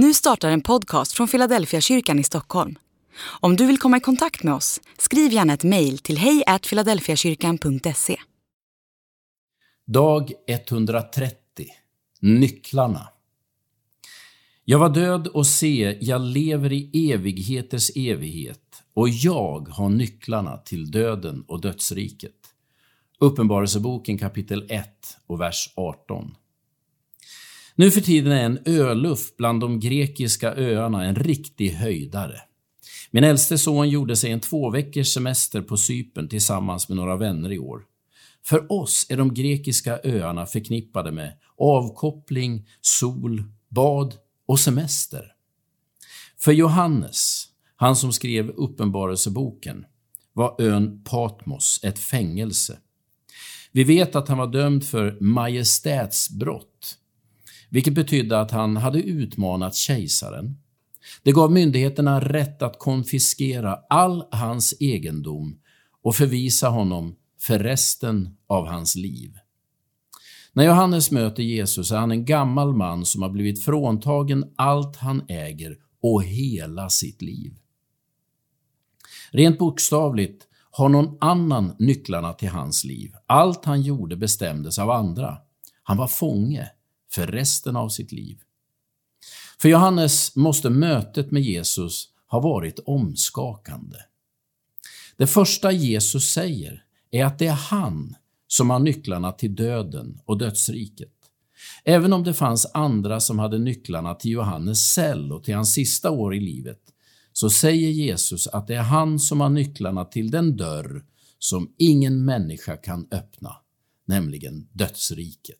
Nu startar en podcast från Philadelphia kyrkan i Stockholm. Om du vill komma i kontakt med oss, skriv gärna ett mejl till hejfiladelfiakyrkan.se. Dag 130 Nycklarna Jag var död och se, jag lever i evigheters evighet och jag har nycklarna till döden och dödsriket. Uppenbarelseboken kapitel 1 och vers 18. Nu för tiden är en öluff bland de grekiska öarna en riktig höjdare. Min äldste son gjorde sig en två veckors semester på Cypern tillsammans med några vänner i år. För oss är de grekiska öarna förknippade med avkoppling, sol, bad och semester. För Johannes, han som skrev Uppenbarelseboken, var ön Patmos ett fängelse. Vi vet att han var dömd för majestätsbrott, vilket betydde att han hade utmanat kejsaren. Det gav myndigheterna rätt att konfiskera all hans egendom och förvisa honom för resten av hans liv. När Johannes möter Jesus är han en gammal man som har blivit fråntagen allt han äger och hela sitt liv. Rent bokstavligt har någon annan nycklarna till hans liv. Allt han gjorde bestämdes av andra. Han var fånge för resten av sitt liv. För Johannes måste mötet med Jesus ha varit omskakande. Det första Jesus säger är att det är han som har nycklarna till döden och dödsriket. Även om det fanns andra som hade nycklarna till Johannes cell och till hans sista år i livet, så säger Jesus att det är han som har nycklarna till den dörr som ingen människa kan öppna, nämligen dödsriket.